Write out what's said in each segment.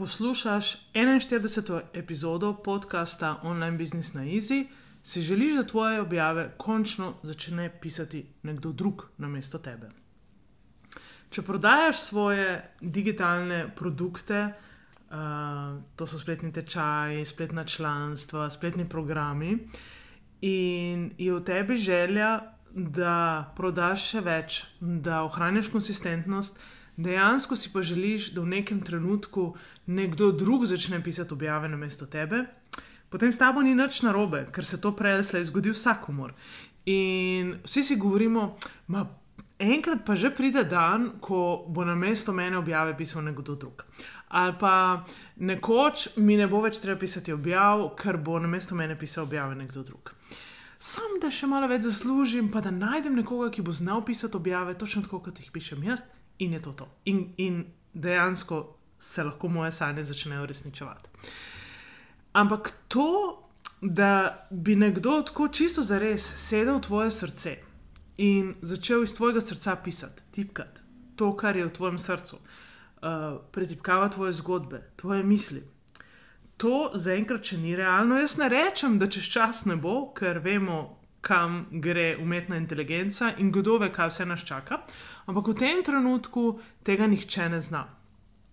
Poslušaš 41. epizodo podcasta Online Business na Easy, si želiš, da tvoje objave končno začne pisati nekdo drug na mesto tebe. Če prodajaš svoje digitalne produkte, uh, to so spletni tečaji, spletna članstva, spletni programi, in je v tebi želja, da prodaš še več, da ohraniš konsistentnost dejansko si pa želiš, da v nekem trenutku nekdo drug začne pisati objave na mesto tebe, potem s tabo ni nič narobe, ker se to prej ali slej zgodi vsakomor. In vsi si govorimo, da enkrat pa že pride dan, ko bo na mesto mene objave pisal nekdo drug. Ali pa nekoč mi ne bo več treba pisati objav, ker bo na mesto mene pisal objave nekdo drug. Sam da še malo več zaslužim, pa da najdem nekoga, ki bo znal pisati objave, točno tako, kot jih pišem jaz, in je to to. In, in dejansko se lahko moje sanje začnejo uresničevati. Ampak to, da bi nekdo tako čisto za res sedel v tvoje srce in začel iz tvojega srca pisati, tipkati to, kar je v tvojem srcu, uh, pretipkavati tvoje zgodbe, tvoje misli. To zaenkrat še ni realno. Jaz ne rečem, da čez čas ne bo, ker vemo, kam gre umetna inteligenca in kdo ve, kaj vse nas čaka. Ampak v tem trenutku tega nihče ne zna.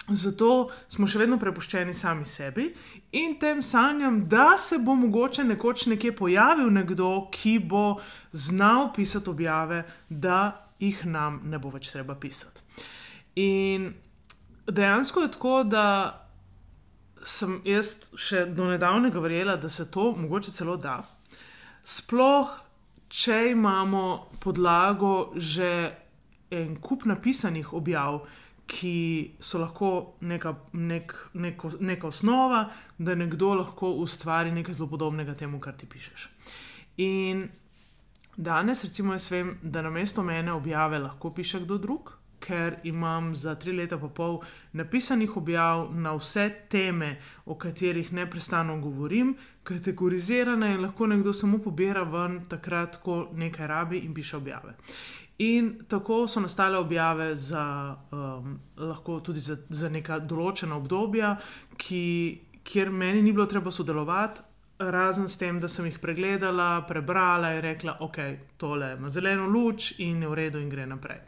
Zato smo še vedno prepuščeni sami sebi in tem sanjam, da se bo mogoče nekoč nekje pojavil nekdo, ki bo znal pisati objave, da jih nam ne bo več treba pisati. In dejansko je tako, da sem jaz še do nedavnega verjela, da se to mogoče celo da. Sploh, če imamo podlago že en kup napisanih objav, ki so lahko neka, nek, neko, neka osnova, da nekdo lahko ustvari nekaj zelo podobnega temu, kar ti pišeš. In danes, recimo, jaz vem, da na mesto mene objave lahko piše kdo drug. Ker imam za tri leta in pol napisanih objav na vse teme, o katerih neustano govorim, kategorizirane in lahko nekdo samo pobira ven, takrat, ko nekaj rabi in piše objave. In tako so nastale objave za, um, tudi za, za neka določena obdobja, ki, kjer meni ni bilo treba sodelovati, razen s tem, da sem jih pregledala, prebrala in rekla, ok, tole ima zeleno luč in je v redu in gre naprej.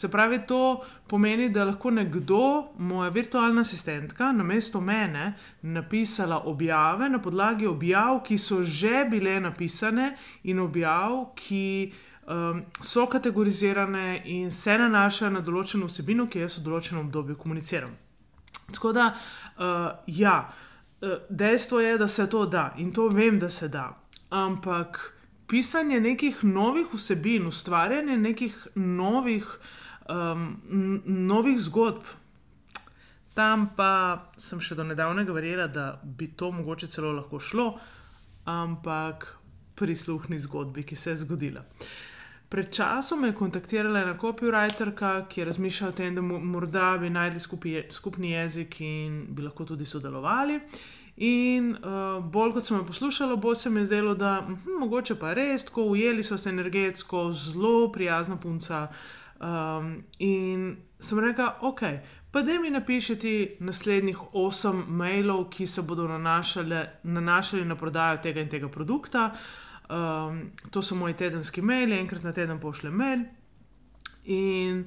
Se pravi, to pomeni, da lahko nekdo, moja virtualna asistentka, na mesto mene napisala objave na podlagi objav, ki so že bile napisane in objav, ki um, so kategorizirane in se nanašajo na določeno vsebino, ki jaz v določenem obdobju komuniciram. Tako da, uh, ja, uh, dejstvo je, da se to da in to vem, da se da. Ampak pisanje nekih novih vsebin, ustvarjanje nekih novih, um, novih zgodb. Tam pa sem še do nedavnega verjela, da bi to mogoče celo lahko šlo, ampak prisluhni zgodbi, ki se je zgodila. Uh, Pred časom me je kontaktirala ena copywriterka, ki je razmišljala o tem, da morda bi najdli skupi, skupni jezik in bi lahko tudi sodelovali. In uh, bolj kot sem jo poslušala, bolj se mi je zdelo, da hm, mogoče pa res, tako ujeli so se energetsko, zelo prijazna punca. Um, in sem rekla, ok, pa da mi napišete naslednjih osem mailov, ki se bodo nanašali, nanašali na prodajo tega in tega produkta. Uh, Um, to so moji tedenski maili, enkrat na teden pošljem mail. In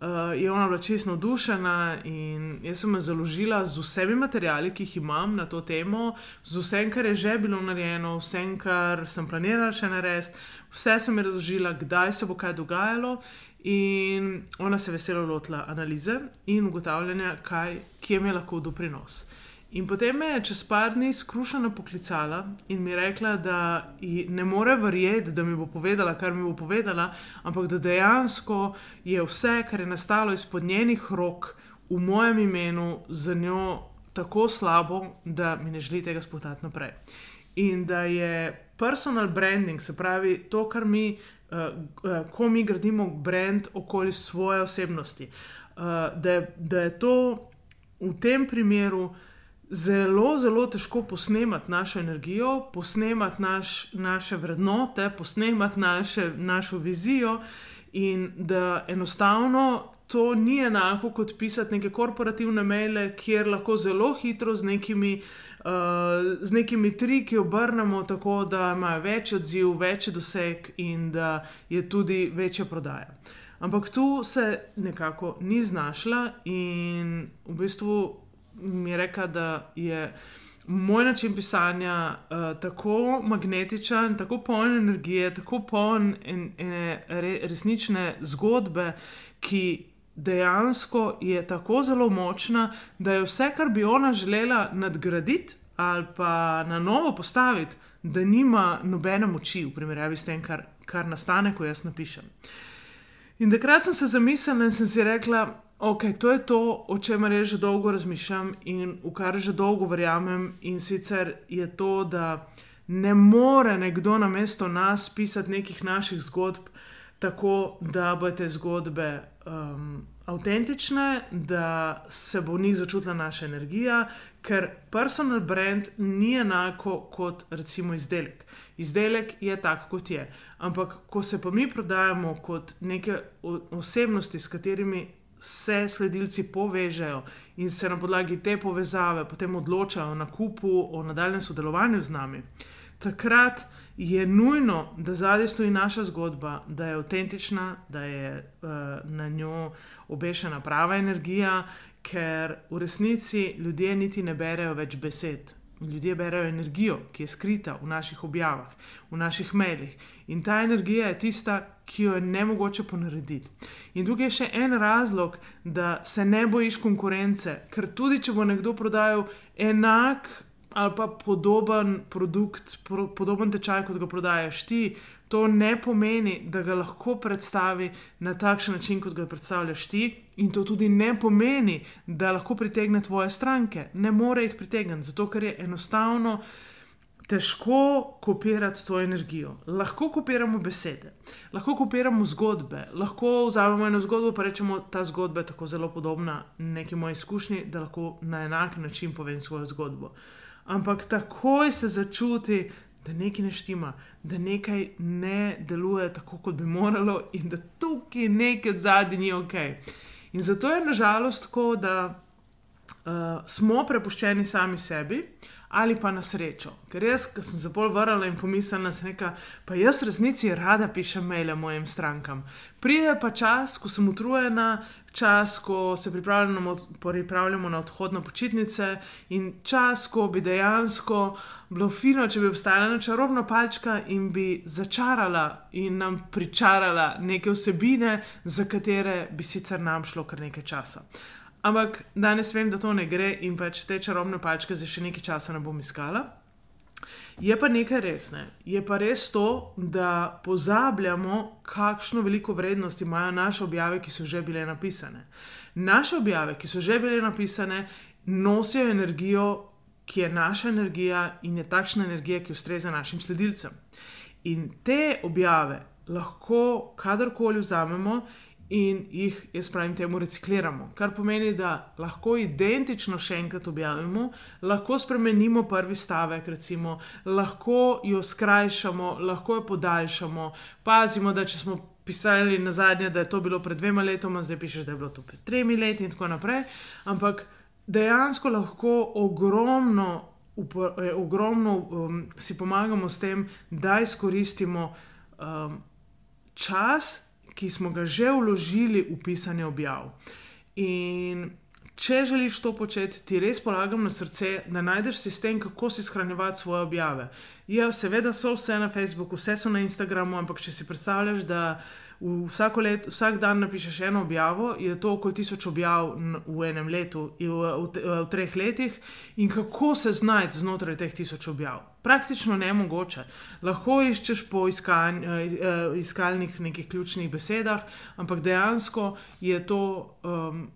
uh, je ona bila čisto navdušena in jaz sem jo založila z vsemi materiali, ki jih imam na to temo, z vsem, kar je že bilo narejeno, vsem, kar sem planirala še narediti, vse sem ji razložila, kdaj se bo kaj dogajalo. In ona se je veselo lotila analize in ugotavljanja, kaj, kje mi je lahko doprinos. In potem me je čez par dni skrušena poklicala in mi rekla, da ne more verjeti, da mi bo povedala, kar mi bo povedala, ampak da dejansko je vse, kar je nastalo izpod njenih rok, v mojem imenu, za njo tako slabo, da mi ne želi tega spotati naprej. In da je personal branding, se pravi to, kar mi, uh, ko mi gradimo brand okoli svoje osebnosti, uh, da, da je to v tem primeru zelo, zelo težko posnemati našo energijo, posnemati naš, naše vrednote, posnemati naše, našo vizijo, in da enostavno to ni enako kot pisati neke korporativne maile, kjer lahko zelo hitro z nekimi. Uh, z nekimi triki obrnemo tako, da imajo več odziv, več doseg in da je tudi večja prodaja. Ampak tu se nekako ni znašla in v bistvu mi je rekla, da je moj način pisanja uh, tako magnetičen, tako poln energije, tako poln en, ene re, resnične zgodbe, ki dejansko je tako zelo močna, da je vse, kar bi ona želela nadgraditi ali pa na novo postaviti, da nima nobene moči v primerjavi s tem, kar, kar nastane, ko jaz napišem. In takrat sem se zamislila in sem si rekla, Ok, to je to, o čemer jaz že dolgo razmišljam in v kar že dolgo verjamem. In sicer je to, da ne more nekdo na mesto nas pisati nekih naših zgodb tako, da bo te zgodbe um, avtentične, da se bo v njih začutila naša energija, ker personal brand ni enako kot recimo izdelek. Izdelek je tak, kot je. Ampak, ko se pa mi prodajamo kot neke osebnosti, s katerimi se sledilci povežejo in se na podlagi te povezave potem odločajo o nakupu, o nadaljem sodelovanju z nami, takrat je nujno, da zadaj stoji naša zgodba, da je avtentična, da je uh, na njo obešena prava energija, ker v resnici ljudje niti ne berejo več besed. Ljudje berajo energijo, ki je skrita v naših objavah, v naših mailih. In ta energija je tista, ki jo je ne mogoče ponarediti. In tukaj je še en razlog, da se ne bojiš konkurence, ker tudi če bo nekdo prodajal enak ali pa podoben produkt, podoben tečaj, kot ga prodajaš ti, to ne pomeni, da ga lahko predstavi na takšen način, kot ga predstavljaš ti. In to tudi ne pomeni, da lahko pritegne tvoje stranke. Ne more jih pritegniti, zato ker je enostavno težko kopirati to energijo. Lahko kopiramo besede, lahko kopiramo zgodbe, lahko vzamemo eno zgodbo in rečemo, da ta zgodba je tako zelo podobna neki moji izkušnji, da lahko na enak način povem svojo zgodbo. Ampak takoj se začuti, da nekaj ne štima, da nekaj ne deluje tako, kot bi moralo, in da tukaj nekaj zadnji ni ok. In zato je nažalost tako, da uh, smo prepuščeni sami sebi, uh, ali pa na srečo. Ker jaz, ki sem se bolj vrnila in pomislila, da pa jaz resnici rada pišem maile mojim strankam. Pride pa čas, ko sem utrujena, čas, ko se pripravljamo, pripravljamo na odhod na počitnice in čas, ko bi dejansko bilo fino, če bi obstajala ena čarobna palčka in bi začarala in nam pričarala neke vsebine, za katere bi sicer nam šlo kar nekaj časa. Ampak danes vem, da to ne gre in pač te čarobne palčke za še nekaj časa ne bom iskala. Je pa nekaj resne. Je pa res to, da pozabljamo, kakšno veliko vrednost imajo naše objave, ki so že bile napisane. Naše objave, ki so že bile napisane, nosijo energijo, ki je naša energija in je takšna energija, ki ustreza našim sledilcem. In te objave lahko kadarkoli vzamemo in jih, jaz pravim, temu recikliramo. Kar pomeni, da lahko identično še enkrat objavimo, lahko spremenimo prvi stavek, recimo, lahko jo skrajšamo, lahko jo podaljšamo. Pazimo, da če smo pisali na zadnje, da je to bilo pred dvema letoma, zdaj pišeš, da je bilo to pred tremi leti in tako naprej. Ampak dejansko lahko ogromno, eh, ogromno um, si pomagamo s tem, da izkoristimo um, čas ki smo ga že vložili v pisanje objav. In če želiš to početi, ti res polagam na srce, da najdeš sistem, kako si shranjevati svoje objave. Ja, seveda so vse na Facebooku, vse so na Instagramu, ampak če si predstavljaš, da let, vsak dan napišeš eno objavo, je to okoli tisoč objav v enem letu, v, v, v, v treh letih, in kako se znajti znotraj teh tisoč objav. Praktično ne mogoče. Lahko iščeš po iskanj, eh, iskalnih nekih ključnih besedah, ampak dejansko je to, um,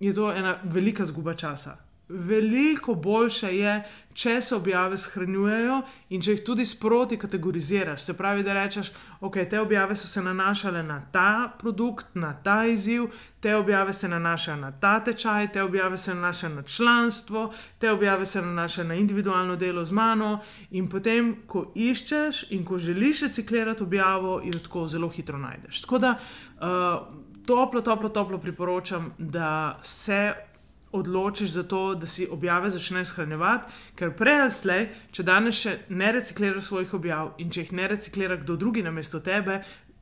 je to ena velika zguba časa veliko boljše je, če se objave shranjujejo in če jih tudi sproti kategoriziraš. Se pravi, da rečeš, ok, te objave so se nanašale na ta produkt, na ta izziv, te objave se nanašajo na ta tečaj, te objave se nanašajo na članstvo, te objave se nanašajo na individualno delo z mano. In potem, ko iščeš in ko želiš reciklirati objavo, jo tako zelo hitro najdeš. Tako da uh, toplo, toplo, toplo priporočam, da se odločiš za to, da si objave začneš shranjevati, ker prej ali slej, če danes še ne recikliraš svojih objav in če jih ne reciklira kdo drugi na mesto tebe.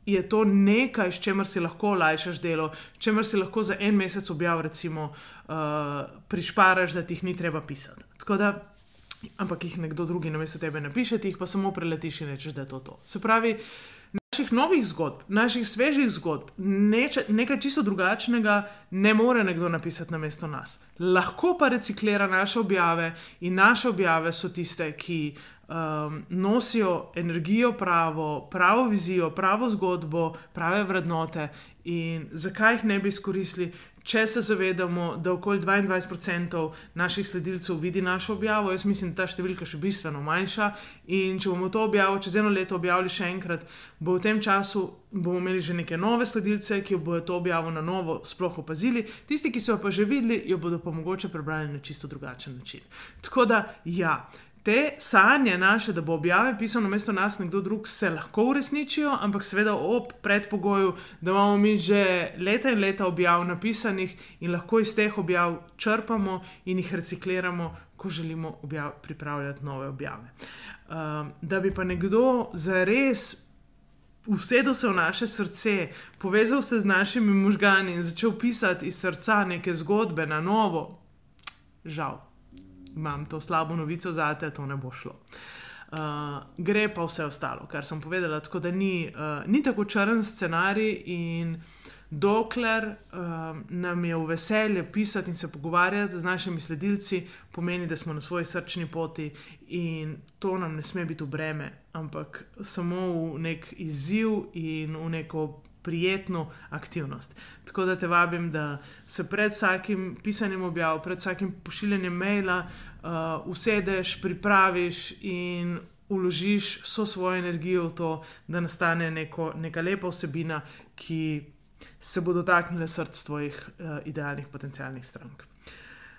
Je to nekaj, s čimer si lahko olajšaš delo, s čimer si lahko za en mesec objav, recimo, uh, prišparaš, da ti jih ni treba pisati. Da, ampak jih nekdo drugi na mesto tebe napiše, ti jih pa samo preletiš in rečeš, da je to to. Se pravi, naših novih zgodb, naših svežih zgodb, neče, nekaj čisto drugačnega, ne more nekdo napisati na mesto nas. Lahko pa reciklira naše objave in naše objave so tiste, ki um, nosijo energijo, pravo, pravo vizijo, pravo zgodbo, prave vrednote. In zakaj jih ne bi izkoristili, če se zavedamo, da okoli 22% naših sledilcev vidi našo objavo, jaz mislim, da ta številka še bistveno manjša. In če bomo to objavo čez eno leto objavili še enkrat, bo v tem času bomo imeli že neke nove sledilce, ki bodo to objavo na novo sploh opazili, tisti, ki so jo pa že videli, jo bodo pa mogoče prebrali na čisto drugačen način. Tako da, ja te sanje naše, da bo objave pisal na mesto nas nekdo drug, se lahko uresničijo, ampak seveda ob predpogoju, da imamo mi že leta in leta objav napisanih in lahko iz teh objav črpamo in jih recikliramo, ko želimo objav, pripravljati nove objave. Um, da bi pa nekdo zares. Vsedel se v naše srce, povezal se z našimi možgani in začel pisati iz srca neke zgodbe na novo, žal imam to slabo novico za te, to ne bo šlo. Uh, gre pa vse ostalo, kar sem povedala, tako da ni, uh, ni tako črn scenarij, in dokler uh, nam je v veselje pisati in se pogovarjati z našimi sledilci, pomeni, da smo na svoji srčni poti in to nam ne sme biti v breme, ampak samo v nek izziv in v neko prijetno aktivnost. Tako da te vabim, da se pred vsakim pisanjem objav, pred vsakim pošiljanjem maila, uh, usedeš, pripraviš in uložiš vso svojo energijo v to, da nastane neko, neka lepa vsebina, ki se bo dotaknila srca tvojih uh, idealnih potencijalnih strank.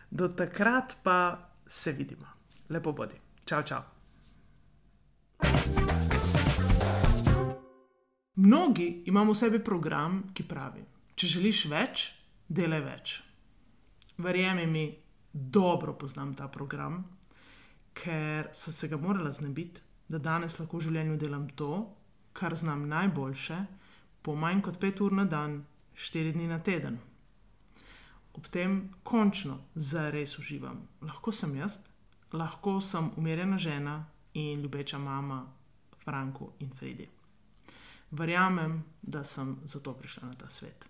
Do takrat pa se vidimo. Lepo bodi. Čau, čau. Mnogi imamo v sebi program, ki pravi: Če želiš več, delaj več. Verjemi mi, dobro poznam ta program, ker sem se ga morala znebiti, da danes lahko v življenju delam to, kar znam najboljše, po manj kot pet ur na dan, štiri dni na teden. Ob tem končno zares uživam. Lahko sem jaz, lahko sem umirjena žena in ljubeča mama Franku in Fredi verjamem, da sem zato prišla na ta svet.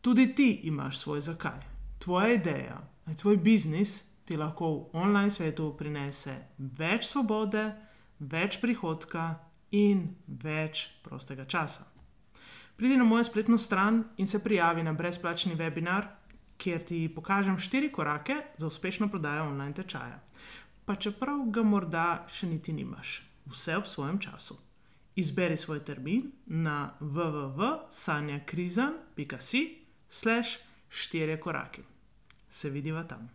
Tudi ti imaš svoj zakaj. Tvoja ideja, tvoj biznis ti lahko v online svetu prinese več svobode, več prihodka in več prostega časa. Pridi na mojo spletno stran in se prijavi na brezplačni webinar, kjer ti pokažem štiri korake za uspešno prodajo online tečaja. Pa čeprav ga morda še niti nimaš vse ob svojem času. Izberi svoj termin na www.sanjakrizan.com/slash štiri korake. Se vidiva tam.